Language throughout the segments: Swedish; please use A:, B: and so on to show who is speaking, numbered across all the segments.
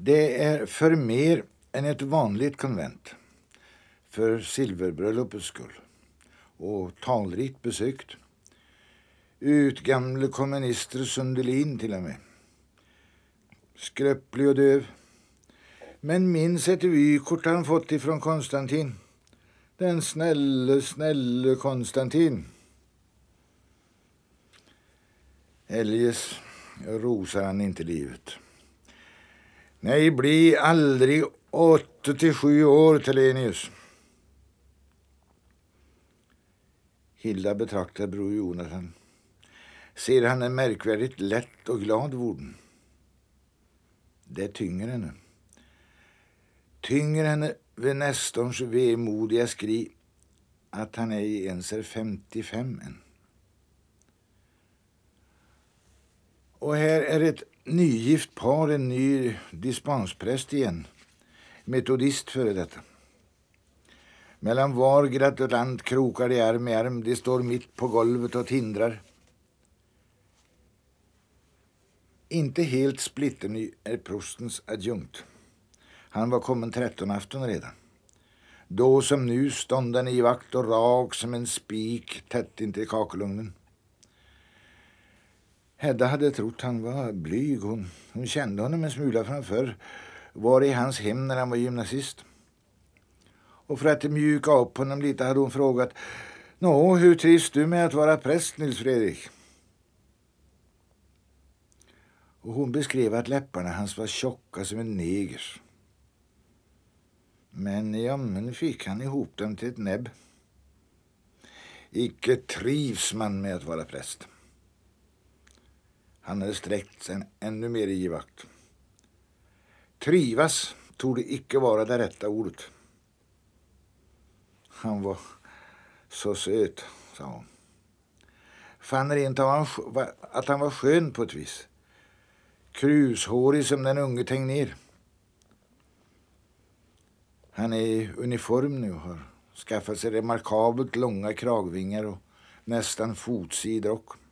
A: Det är för mer än ett vanligt konvent, för silverbröllopets skull och talrikt besökt. Ut gamle kommunister Sundelin till och med. Skröplig och döv. Men minns ett vykort han fått ifrån Konstantin. Den snälle, snälle Konstantin. Eljest rosar han inte livet. Nej, bli aldrig åtta till sju år, Telenius. Hilda betraktar bror Jonathan. Ser han en märkvärdigt lätt och glad vorden. Det tynger henne. Tynger henne vid Nestorns vemodiga skri att han ej ens är 55 än. Och här är ett nygift par, en ny dispenspräst igen. Metodist före detta. Mellan var gratulant krokar de arm i arm. De står mitt på golvet och tindrar. Inte helt splitterny är prostens adjunkt. Han var kommen trettonafton. redan. Då som nu stånd han i vakt och rak som en spik tätt intill kakelugnen. Hedda hade trott han var blyg. Hon, hon kände honom en smula framför. Var i hans hem när han var gymnasist. Och för att mjuka upp honom lite hade hon frågat Nå, hur trivs du med att vara präst, Nils Fredrik? Och hon beskrev att läpparna hans var tjocka som en negers. Men ja, men fick han ihop dem till ett näbb. Icke trivs man med att vara präst. Han hade sträckt sig ännu mer i givakt. Trivas torde icke vara det rätta ordet. Han var så söt, sa hon. Fann rent av att han var skön på ett vis. Krushårig som den unge Tegnér. Han är i uniform nu och har skaffat sig remarkabelt långa kragvingar och nästan fotsid rock.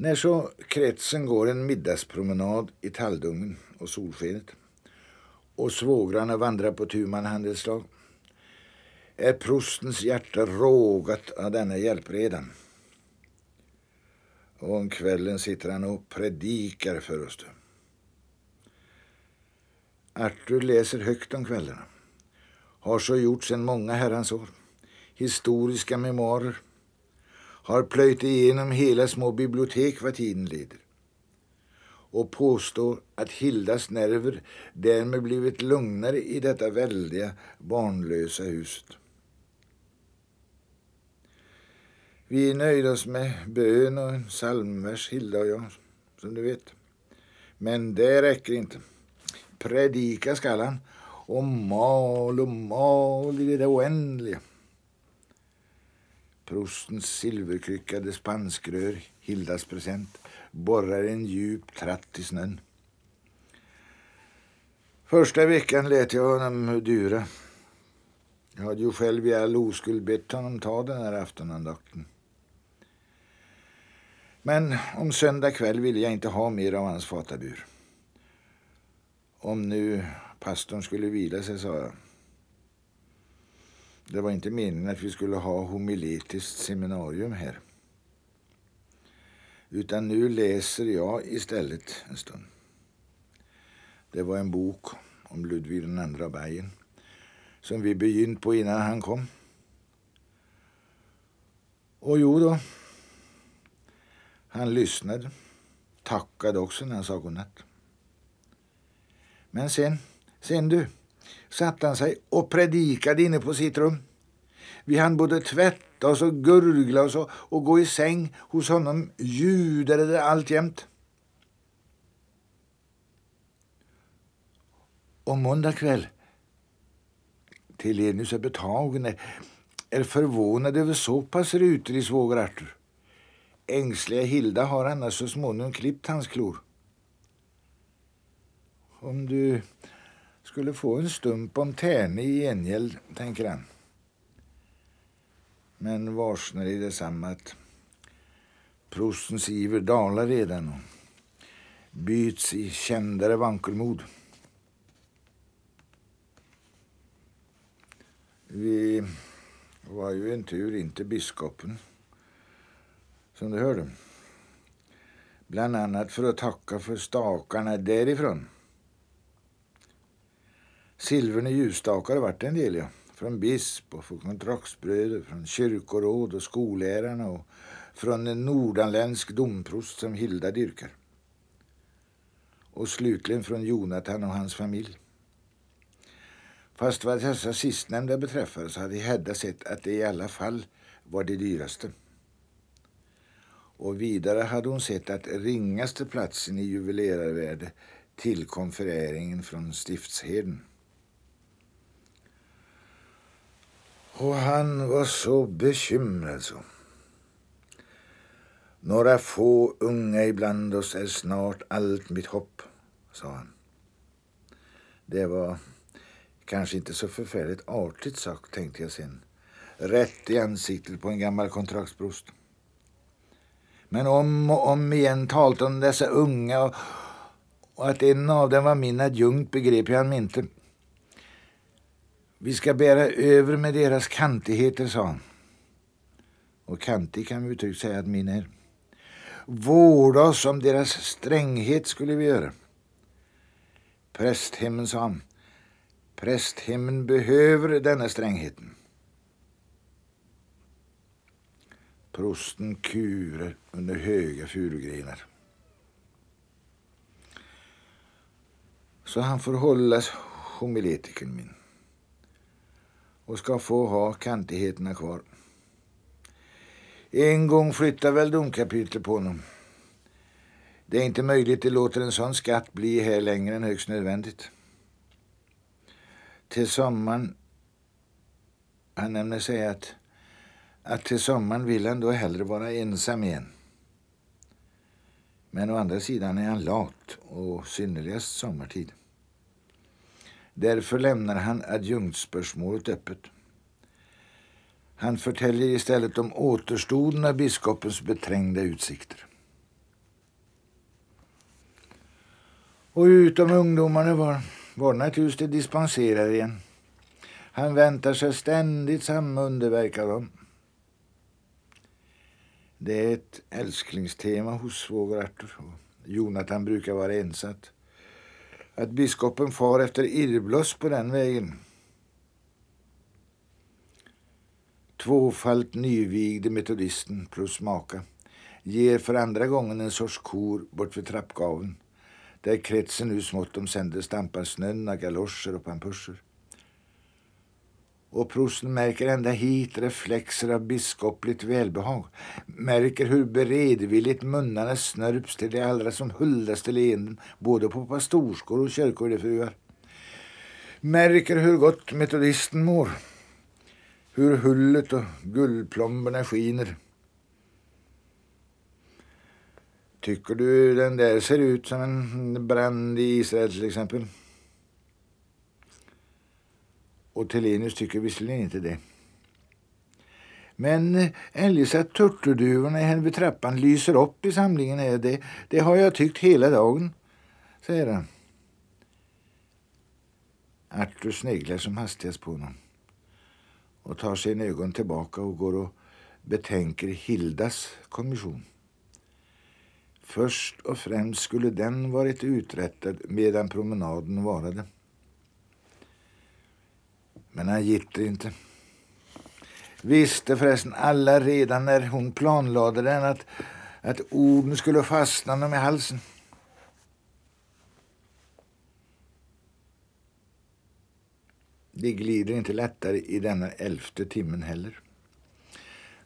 A: När så kretsen går en middagspromenad i talldungen och solskenet och svågrarna vandrar på tu handelslag är prostens hjärta rågat av denna hjälpredan. Och om kvällen sitter han och predikar för oss. Artur läser högt om kvällarna. Har så gjort sedan många herrans år. Historiska memoarer har plöjt igenom hela små bibliotek vad tiden leder och påstår att Hildas nerver därmed blivit lugnare i detta väldiga, barnlösa huset. Vi nöjde oss med bön och en psalmvers, Hilda och jag, som du vet. Men det räcker inte. Predika skall han och mal och mal i det oändliga. Prostens silverkryckade spanskrör, Hildas present, borrar en djup tratt i snön. Första veckan lät jag honom dura. Jag hade ju själv i all oskuld bett honom ta den här aftonandakten. Men om söndag kväll ville jag inte ha mer av hans fatabur. Om nu pastorn skulle vila sig, sa jag. Det var inte meningen att vi skulle ha homiletiskt seminarium här. Utan nu läser jag istället en stund. Det var en bok om Ludvig II av Bayern som vi begynt på innan han kom. Och jo då, han lyssnade, tackade också när han sa godnatt. Men sen, sen du, satte han sig och predikade inne på sitt rum. Vi hann både tvätta oss och gurgla oss och, och gå i säng. Hos honom ljudade det alltjämt. Och måndag kväll Telenius är betagen är förvånad över så pass ruter svåger Artur. Ängsliga Hilda har annars så småningom klippt hans klor. Om du skulle få en stump om tärne i gengäld, tänker han men varsnar i detsamma att Prostens iver dalar redan och byts i kändare vankelmod. Vi var ju en tur in till biskopen, som du hörde. Bland annat för att tacka för stakarna därifrån. Silvern ljusstakar ljusstakare vart en del, ja. Från bisp och från kontraktsbröder, från kyrkoråd och skollärarna och från en nordanländsk domprost som Hilda dyrkar. Och slutligen från Jonathan och hans familj. Fast vad dessa sistnämnda beträffar så hade Hedda sett att det i alla fall var det dyraste. Och vidare hade hon sett att ringaste platsen i juvelerarvärde tillkom föräringen från stiftsheden. Och han var så bekymrad så. Några få unga ibland oss är snart allt mitt hopp, sa han. Det var kanske inte så förfärligt artigt sagt, tänkte jag sen. Rätt i ansiktet på en gammal kontraktsprost. Men om och om igen talte om dessa unga och, och att en av dem var min adjunkt begrep jag inte. Vi ska bära över med deras kantigheter, sa han. Och kantig kan vi tryggt säga att min är. Vårda oss om deras stränghet skulle vi göra. Prästhemmen, sa han. Prästhemmen behöver denna strängheten. Prosten kurer under höga furugrenar. Så han får hållas homiletiken min och ska få ha kantigheterna kvar. En gång flyttar väl domkapitlet på honom. Det är inte möjligt att låta en sån skatt bli här längre än högst nödvändigt. Till sommaren, han nämner säga att, att till sommaren vill han då hellre vara ensam igen. Men å andra sidan är han lat och synnerligast sommartid. Därför lämnar han adjunktsspörsmålet öppet. Han förtäljer istället om återstoden av biskopens beträngda utsikter. Och utom ungdomarna var, var naturligtvis det dispenserade igen. Han väntar sig ständigt samma underverk av dem. Det är ett älsklingstema hos svåger Arthur. Jonathan brukar vara ensatt att biskopen far efter irrbloss på den vägen. Tvåfalt nyvigde metodisten plus maka ger för andra gången en sorts kor bort vid trappgaveln där kretsen nu smått omsänder stampar snön av galoscher och pampuscher och prosten märker ända hit reflexer av biskopligt välbehag. Märker hur beredvilligt munnarna snörps till de allra som huldaste leenden, både på pastorskor och kyrkoherdefruar. Märker hur gott metodisten mår. Hur hullet och guldplomberna skiner. Tycker du den där ser ut som en brand i Israel till exempel? Och Telenius tycker visserligen inte det. Men eh, eljest att turturduvorna här vid trappan lyser upp i samlingen här, det, det har jag tyckt hela dagen, säger han. Arthur sneglar som hastigast på honom och tar sin ögon tillbaka och går och betänker Hildas kommission. Först och främst skulle den varit uträttad medan promenaden varade. Men han gitter inte. Visste förresten alla redan när hon planlade den att, att orden skulle fastna honom i halsen. Det glider inte lättare i denna elfte timmen heller.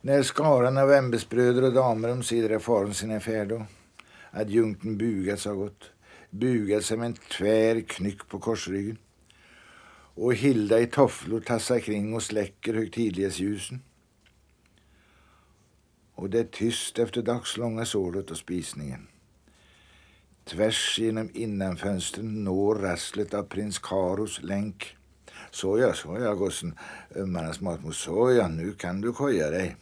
A: När skaran av ämbetsbröder och damer omsider faren sina färd då adjunkten bugat har gått, bugat som en tvär knyck på korsryggen och Hilda i tofflor tassar kring och släcker högtidlighetsljusen. Och det är tyst efter dagslånga sålet och spisningen. Tvärs genom innanfönstren når rasslet av prins Karos länk. Såja, såja gossen, ömmarnas matmor, såja, nu kan du koja dig.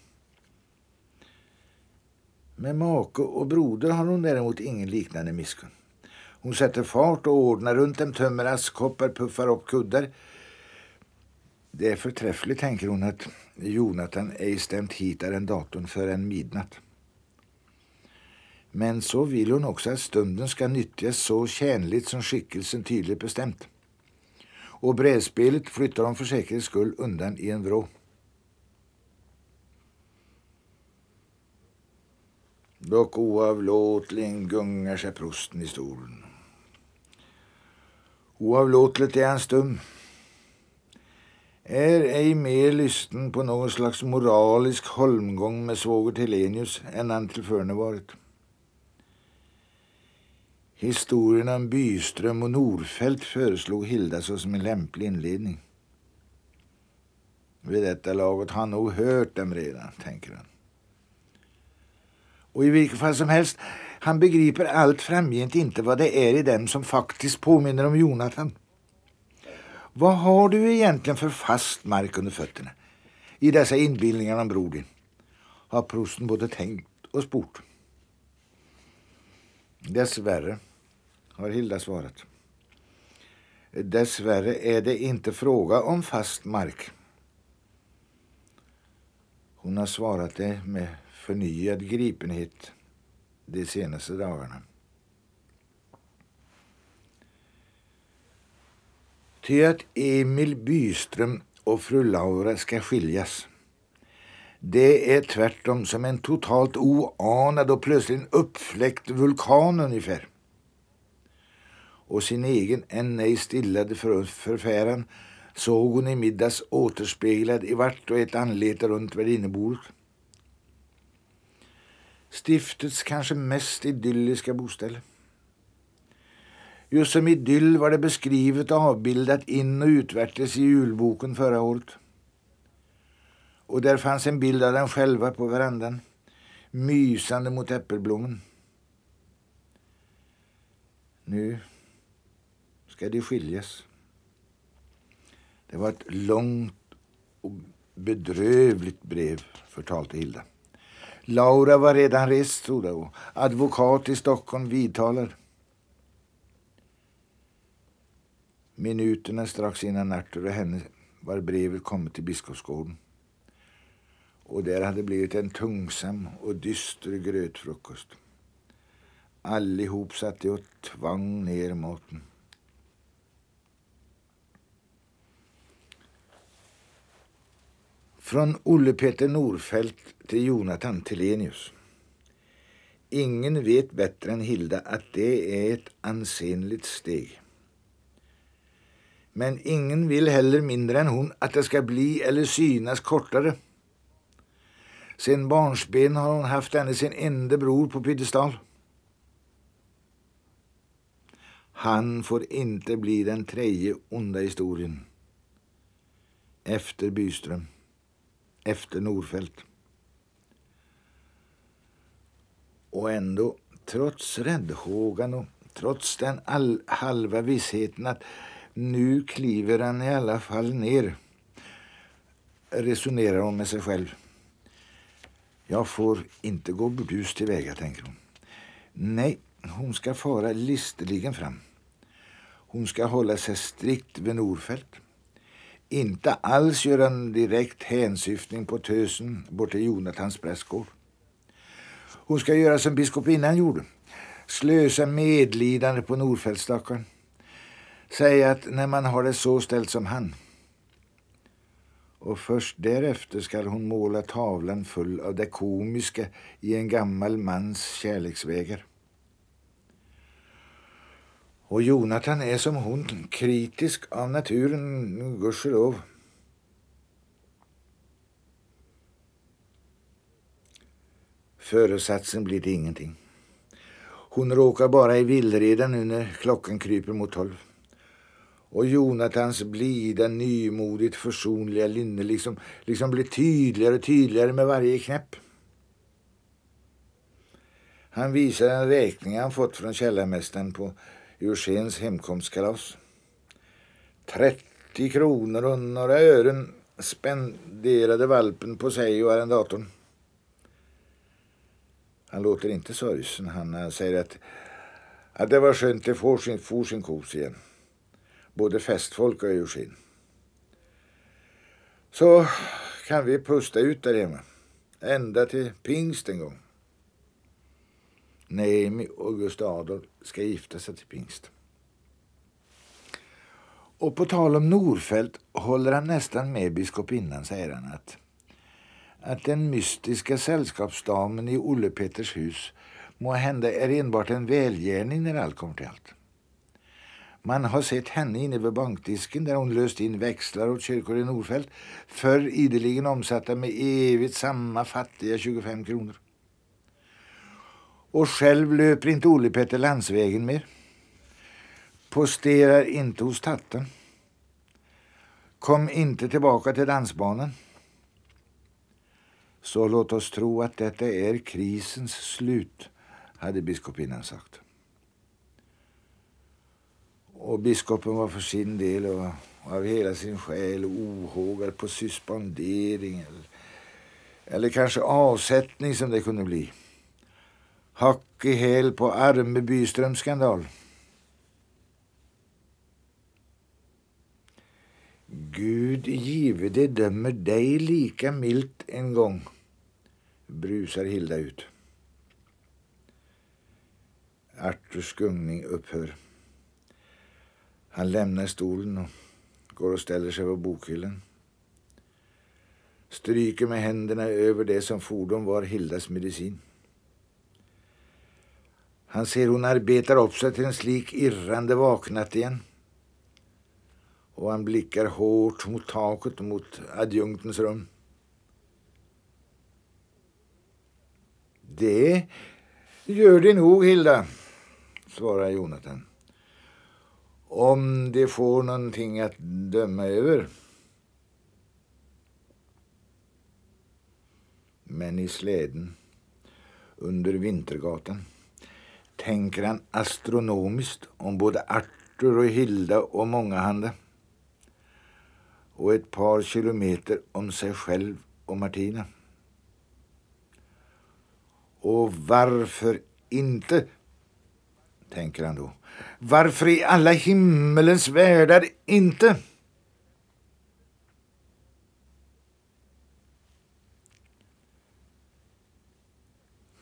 A: Med make och broder har hon däremot ingen liknande misskund. Hon sätter fart och ordnar runt dem, tömmer askkoppar, puffar upp kuddar. Det är förträffligt, tänker hon, att Jonathan ej stämt hit arrendatorn förrän midnatt. Men så vill hon också att stunden ska nyttjas så tjänligt som skickelsen tydligt bestämt. Och brädspelet flyttar hon för säkerhets skull undan i en vrå. Dock oavlåtligen gungar sig prosten i stolen. Oavlåtligt är han stum. Är ej mer lysten på någon slags moralisk holmgång med svåger Telenius än han tillförne varit. Historien om Byström och Norfält föreslog Hilda såsom en lämplig inledning. Vid detta laget har han nog hört dem redan, tänker han. Och i vilket fall som helst, han begriper allt framgent inte vad det är i dem som faktiskt påminner om Jonathan. Vad har du egentligen för fast mark under fötterna i dessa inbildningar om bror din? Har prosten både tänkt och sport. Dessvärre, har Hilda svarat. Dessvärre är det inte fråga om fast mark. Hon har svarat det med förnyad gripenhet de senaste dagarna. Ty att Emil Byström och fru Laura ska skiljas. Det är tvärtom som en totalt oanad och plötsligt uppfläckt vulkan ungefär. Och sin egen än ej stillade för förfäran såg hon i middags återspeglad i vart och ett anlete runt värdinnebordet stiftets kanske mest idylliska boställe. Just som idyll var det beskrivet och avbildat in och utvärtes i julboken förra året. Och där fanns en bild av dem själva på verandan, mysande mot äppelblommen. Nu ska de skiljas. Det var ett långt och bedrövligt brev, förtalte Hilda. Laura var redan rest, stod det. Advokat i Stockholm vidtalar. Minuterna strax innan Arthur och henne var brevet kommit till Biskopsgården. Och där hade blivit en tungsam och dyster grötfrukost. Allihop satt de och tvang ner maten. Från Olle Peter Norfelt till Jonathan Telenius. Ingen vet bättre än Hilda att det är ett ansenligt steg. Men ingen vill heller mindre än hon att det ska bli eller synas kortare. Sen barnsben har hon haft henne sin enda bror på piedestal. Han får inte bli den tredje onda historien. Efter Byström efter Norfält. Och ändå, trots räddhågan och trots den all, halva vissheten att nu kliver han i alla fall ner, resonerar hon med sig själv. Jag får inte gå burdust tillväga, tänker hon. Nej, hon ska fara listeligen fram. Hon ska hålla sig strikt vid Norfält inte alls göra en direkt hänsyftning på tösen bort till Jonathans prästgård. Hon ska göra som biskopinnan gjorde. Slösa medlidande på Nordfältstackaren. Säga att när man har det så ställt som han. Och först därefter skall hon måla tavlan full av det komiska i en gammal mans kärleksvägar. Och Jonathan är som hon, kritisk av naturen, gudskelov. Föresatsen blir det ingenting. Hon råkar bara i villreda nu när klockan kryper mot tolv. Och Jonathans blida, nymodigt försonliga linne liksom, liksom blir tydligare och tydligare med varje knäpp. Han visar en räkning han fått från källarmästaren på Eugens hemkomstkalas. 30 kronor och några ören spenderade valpen på sig och arrendatorn. Han låter inte sorgsen. Han, han säger att, att det var skönt, det får sin, får sin kos igen. Både festfolk och eugen. Så kan vi pusta ut där hemma. Ända till pingst en gång. Naomi och Gustav Adolf ska gifta sig till pingst. Och på tal om Norfält håller han nästan med biskopinnan, säger han att, att den mystiska sällskapsdamen i Olle Peters hus må hända är enbart en välgärning när allt kommer till allt. Man har sett henne inne vid bankdisken där hon löst in växlar åt kyrkor i Norfält, förr ideligen omsatta med evigt samma fattiga 25 kronor. Och själv löper inte Olle Petter landsvägen mer. Posterar inte hos tatten. Kom inte tillbaka till dansbanan. Så låt oss tro att detta är krisens slut, hade biskopinnan sagt. Och biskopen var för sin del och av hela sin själ ohågad på suspendering eller, eller kanske avsättning som det kunde bli. Hack i häl på arme Byströms skandal. Gud give det dömer dig lika milt en gång, brusar Hilda ut. Arturs gungning upphör. Han lämnar stolen och går och ställer sig på bokhyllan. Stryker med händerna över det som fordon var Hildas medicin. Han ser hon arbetar upp sig till en slik irrande vaknat igen. Och han blickar hårt mot taket och mot adjunktens rum. Det gör det nog, Hilda, svarar Jonathan. Om det får någonting att döma över. Men i släden under Vintergatan tänker han astronomiskt om både Arthur och Hilda och mångahanda och ett par kilometer om sig själv och Martina. Och varför inte, tänker han då. Varför i alla himmelens världar inte?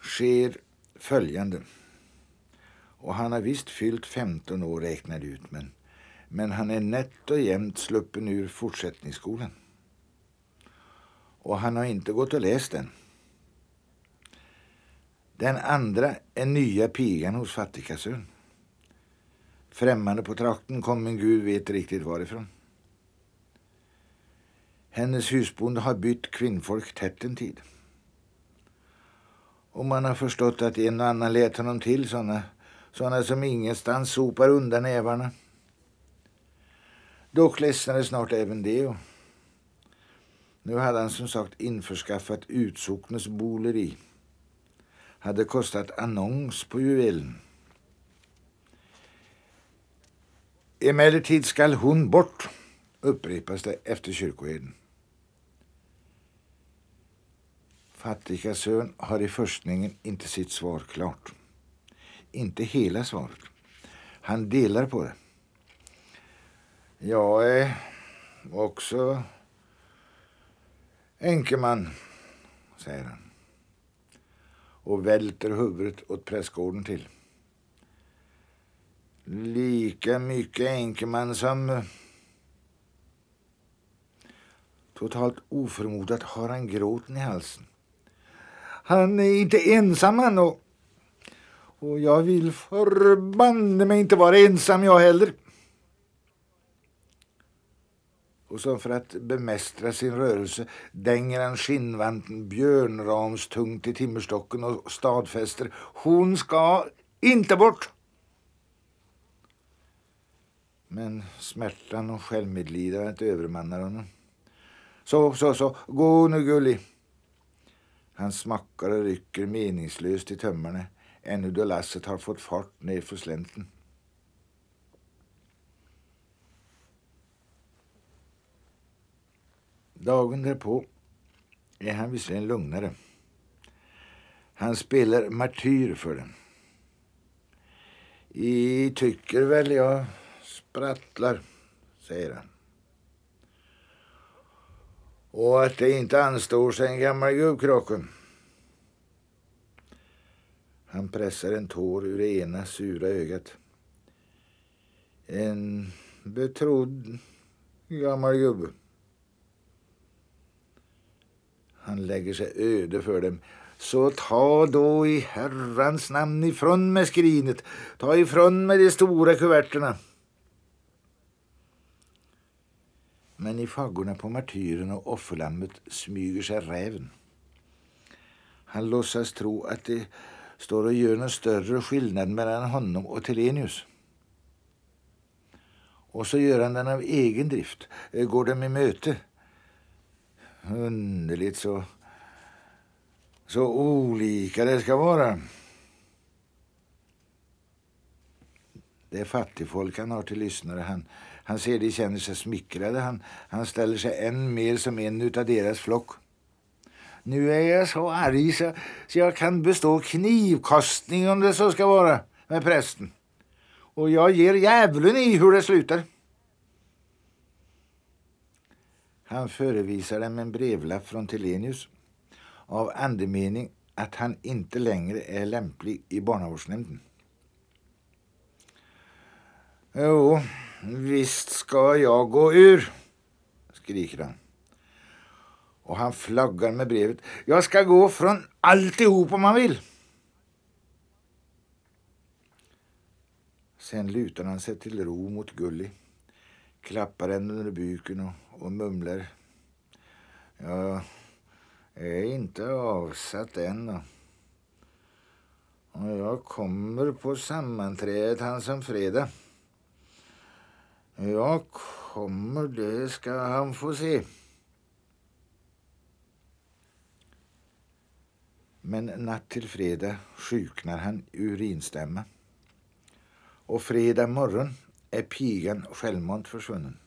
A: Sker följande. Och han har visst fyllt 15 år räknade ut men, men han är nätt och jämnt sluppen ur fortsättningsskolan. Och han har inte gått och läst den. Den andra är nya pigan hos fattigkassön. Främmande på trakten kom men Gud vet riktigt varifrån. Hennes husbonde har bytt kvinnfolk tätt en tid. Och man har förstått att en och annan lät honom till såna, såna som ingenstans sopar undan nävarna. Dock ledsnade snart även det. Och nu hade han som sagt införskaffat utsocknes boleri. Hade kostat annons på juvelen. Emellertid skall hon bort, upprepas det efter kyrkoheden. Fattiga sön har i förstningen inte sitt svar klart. Inte hela svaret. Han delar på det. Jag är också enkeman, säger han och välter huvudet åt prästgården till. Lika mycket enkeman som... Totalt oförmodat har han gråten i halsen. Han är inte ensam han och, och jag vill förbanne mig inte vara ensam jag heller. Och som för att bemästra sin rörelse dänger han skinnvanten björnramstungt i timmerstocken och stadfäster. Hon ska inte bort! Men smärtan och självmedlidandet övermannar honom. Så, så, så, gå nu gullig. Han smackar och rycker meningslöst i tömmarna ännu då lasset har fått fart nedför slänten. Dagen därpå är han visserligen lugnare. Han spelar martyr för den. I tycker väl jag sprattlar, säger han. Och att det inte anstår sig en gammal gubbkrocke. Han pressar en tår ur det ena sura ögat. En betrodd gammal gubbe. Han lägger sig öde för dem. Så ta då i Herrans namn ifrån med skrinet. Ta ifrån med de stora kuverterna. Men i faggorna på martyren och offerlammet smyger sig räven. Han låtsas tro att det står och gör någon större skillnad mellan honom och Telenius. Och så gör han den av egen drift, eh, går dem i möte. Underligt så, så olika det ska vara. Det är fattigfolk han har till lyssnare. Han, han ser de känner sig smickrade. Han, han ställer sig än mer som en utav deras flock. Nu är jag så arg så, så jag kan bestå knivkastning om det så ska vara med prästen. Och jag ger djävulen i hur det slutar. Han förevisar dem en brevlapp från Telenius av andemening att han inte längre är lämplig i barnavårdsnämnden. Jo, visst ska jag gå ur, skriker han. Och han flaggar med brevet. Jag ska gå från alltihop om man vill. Sen lutar han sig till ro mot Gulli, klappar henne under buken och, och mumlar. Jag är inte avsatt än. Och jag kommer på sammanträdet han som fredag. Jag kommer, det ska han få se. Men natt till fredag sjuknar han urinstämma. Och fredag morgon är pigan självmant försvunnen.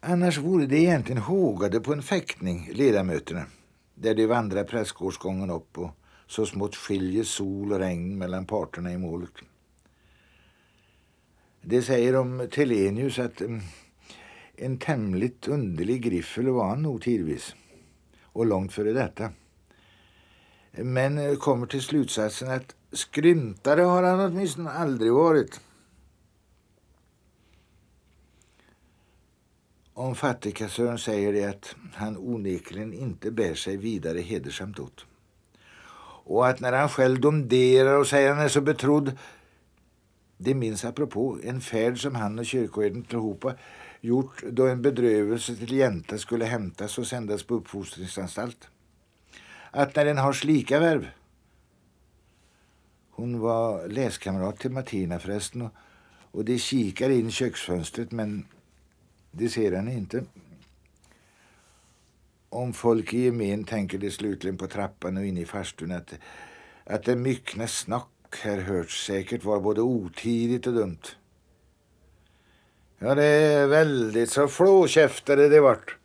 A: Annars vore det egentligen hågade på en fäktning, ledamöterna, där de vandrar prästgårdsgången upp och så smått skiljer sol och regn mellan parterna i målet. Det säger om Telenius att mm, en tämligt underlig griffel var han nog tidvis. Och långt före detta. Men eh, kommer till slutsatsen att skrymtare har han åtminstone aldrig varit. Om fattigkassören säger det att han onekligen inte bär sig vidare hedersamt åt. Och att när han själv domderar och säger att han är så betrodd det minns apropå en färd som han och kyrkoherden tillhopa gjort då en bedrövelse till jänta skulle hämtas och sändas på uppfostringsanstalt. Att när den har slika värv hon var läskamrat till Martina förresten och, och de kikar in köksfönstret men det ser han inte. Om folk i gemen tänker det slutligen på trappan och in i farstun att, att det myckna snack här hörts säkert var både otidigt och dumt. Ja, det är väldigt så flåkäftade det vart,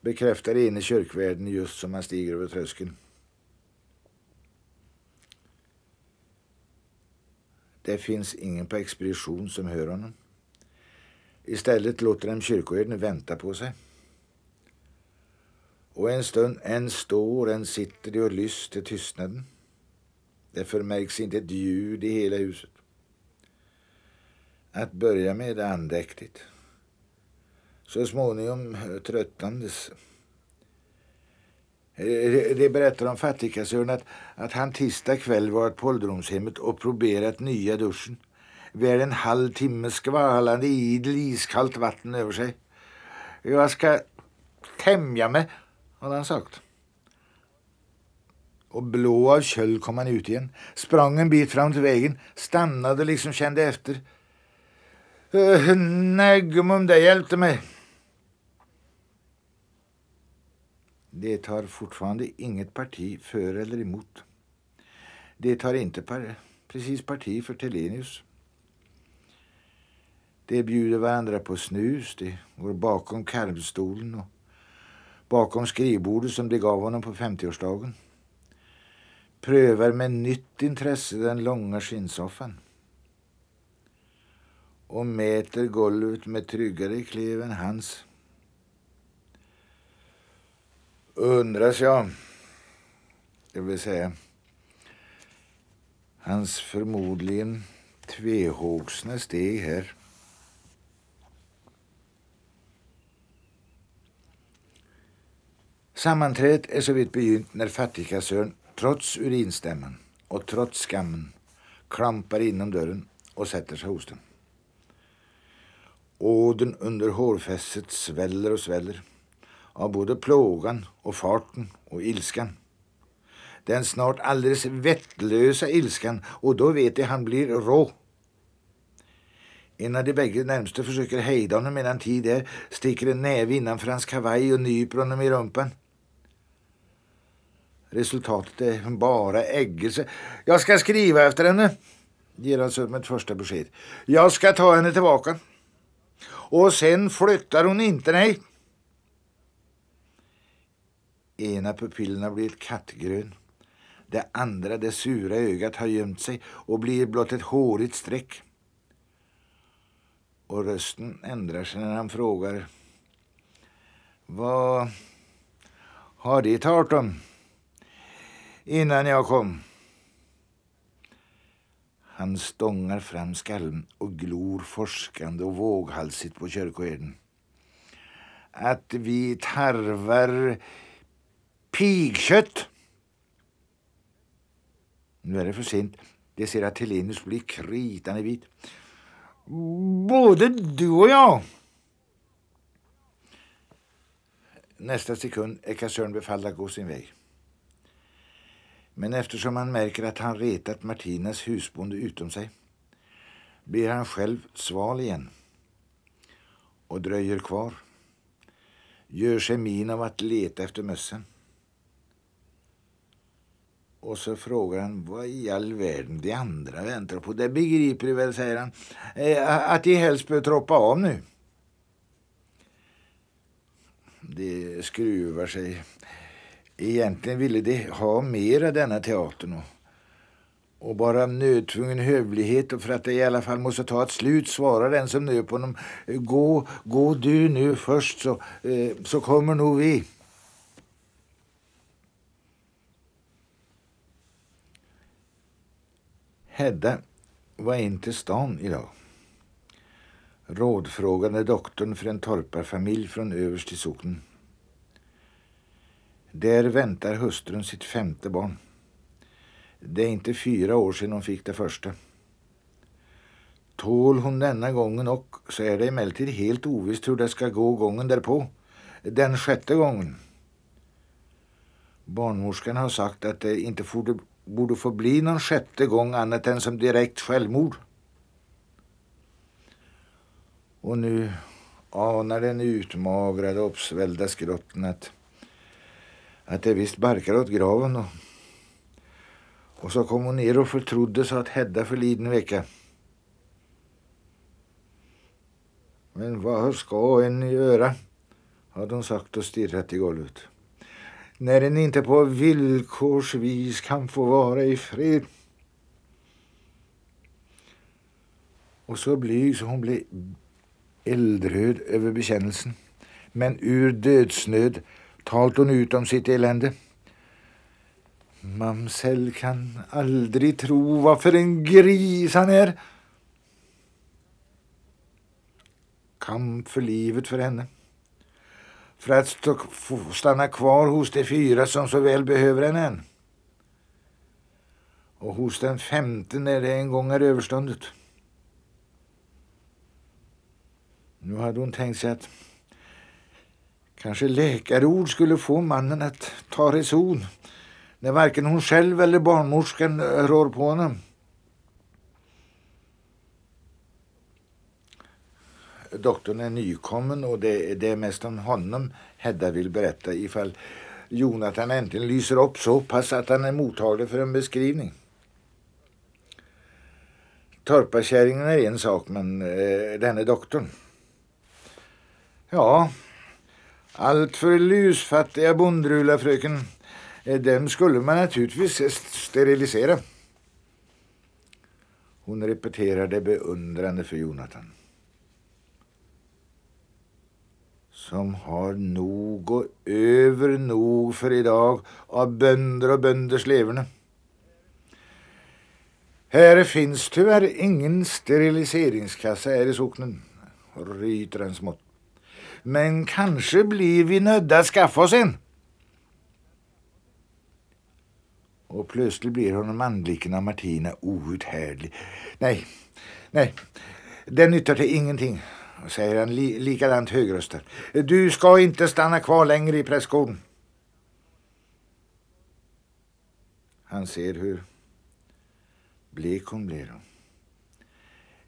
A: bekräftar ene i kyrkvärden just som han stiger över tröskeln. Det finns ingen på expedition som hör honom. Istället låter de kyrkoherden vänta på sig. Och en stund, en står, en sitter de och lyss till tystnaden. Det förmärks inte ett ljud i hela huset. Att börja med andäktigt. Så småningom eh, tröttandes. Eh, eh, det berättar om fattigkassören att, att han tisdag kväll varit på ålderdomshemmet och proberat nya duschen. Väl en halv timme skvalande idel iskallt vatten över sig. Jag ska tämja mig, hade han sagt. Och blå av köld kom han ut igen, sprang en bit fram till vägen, stannade och liksom kände efter. Eh, uh, nej, gummum, det hjälpte mig. Det tar fortfarande inget parti för eller emot. Det tar inte par, precis parti för Telenius. De bjuder varandra på snus, de går bakom karvstolen och bakom skrivbordet som de gav honom på 50-årsdagen. Prövar med nytt intresse den långa skinnsoffan och mäter golvet med tryggare klev än hans. Undras jag, det vill säga hans förmodligen tvehågsna steg här. Sammanträdet är så vitt begynt när fattigkassören trots urinstämman och trots skammen klampar inom dörren och sätter sig hos den. Åden under hårfästet sväller och sväller av både plågan och farten och ilskan. Den snart alldeles vettlösa ilskan och då vet jag han blir rå. En av de bägge närmste försöker hejda honom medan tid är, sticker en näve innanför hans kavaj och nyper honom i rumpan. Resultatet är bara äggelse. Jag ska skriva efter henne, ger han som ett första besked. Jag ska ta henne tillbaka. Och sen flyttar hon inte, nej. Ena pupillen har blivit kattgrön. Det andra, det sura ögat, har gömt sig och blir blott ett hårigt streck. Och rösten ändrar sig när han frågar. Vad har de tagit om innan jag kom? Han stångar fram skallen och glor forskande och våghalsigt på kyrkoherden. Att vi tarvar pigkött. Nu är det för sent. Det ser att Helenius blir kritande vit. Både du och jag. Nästa sekund är kassören befalld att gå sin väg. Men eftersom han märker att han retat Martinas husbonde utom sig blir han själv sval igen och dröjer kvar. Gör sig min av att leta efter mössen. Och så frågar han vad i all världen de andra väntar på. Det begriper du väl, säger han, eh, att de helst bör troppa av nu. Det skruvar sig Egentligen ville de ha mer av denna teatern och, och bara av nödtvungen hövlighet och för att det i alla fall måste ta ett slut svarar den som nöp honom Gå, gå du nu först så, eh, så kommer nog vi. Hedda var in till stan idag. Rådfrågade doktorn för en torparfamilj från överst i socknen. Där väntar hustrun sitt femte barn. Det är inte fyra år sedan hon fick det första. Tål hon denna gången och så är det emellertid helt ovisst hur det ska gå gången därpå. Den sjätte gången. Barnmorskan har sagt att det inte borde, borde få bli någon sjätte gång annat än som direkt självmord. Och nu anar den utmagrade, uppsvällda skrotten att att det visst barkar åt graven. Och, och så kom hon ner och förtrodde sig att Hedda förliden vecka. Men vad ska en göra? hade hon sagt och stirrat i golvet. När en inte på villkorsvis kan få vara i fred. Och så blyg så hon blev eldröd över bekännelsen. Men ur dödsnöd talt hon ut om sitt elände. Mamsell kan aldrig tro vad för en gris han är. Kamp för livet för henne. För att stå, stanna kvar hos de fyra som så väl behöver henne än. Och hos den femte när det en gång är överståndet. Nu hade hon tänkt sig att Kanske läkarord skulle få mannen att ta reson när varken hon själv eller barnmorskan rår på honom. Doktorn är nykommen och det, är mest om honom Hedda vill berätta ifall Jonathan äntligen lyser upp så pass att han är mottaglig för en beskrivning. Torpakärringen är en sak, men eh, denne doktorn. Ja, allt för lusfattiga bondrular, fröken. Eh, dem skulle man naturligtvis sterilisera. Hon repeterade beundrande för Jonathan. Som har nog och över nog för idag av bönder och bönders leverne. Här finns tyvärr ingen steriliseringskassa här i socknen, ryter han smått. Men kanske blir vi nödda att skaffa oss en. Och plötsligt blir honom anblicken av Martina outhärdlig. Nej, nej, den nyttar till ingenting, säger han li likadant högröstat. Du ska inte stanna kvar längre i prästgården. Han ser hur blek hon blir.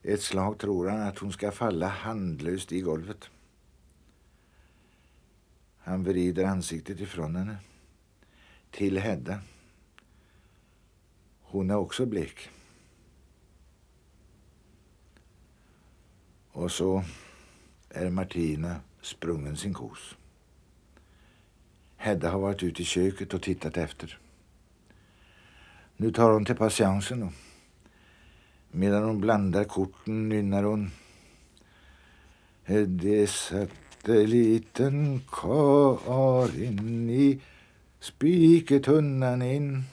A: Ett slag tror han att hon ska falla handlöst i golvet. Han vrider ansiktet ifrån henne. Till Hedda. Hon är också blek. Och så är Martina sprungen sin kos. Hedda har varit ute i köket och tittat efter. Nu tar hon till patiensen och medan hon blandar korten nynnar hon eh, Det satte liten Karin i spiketunnan in.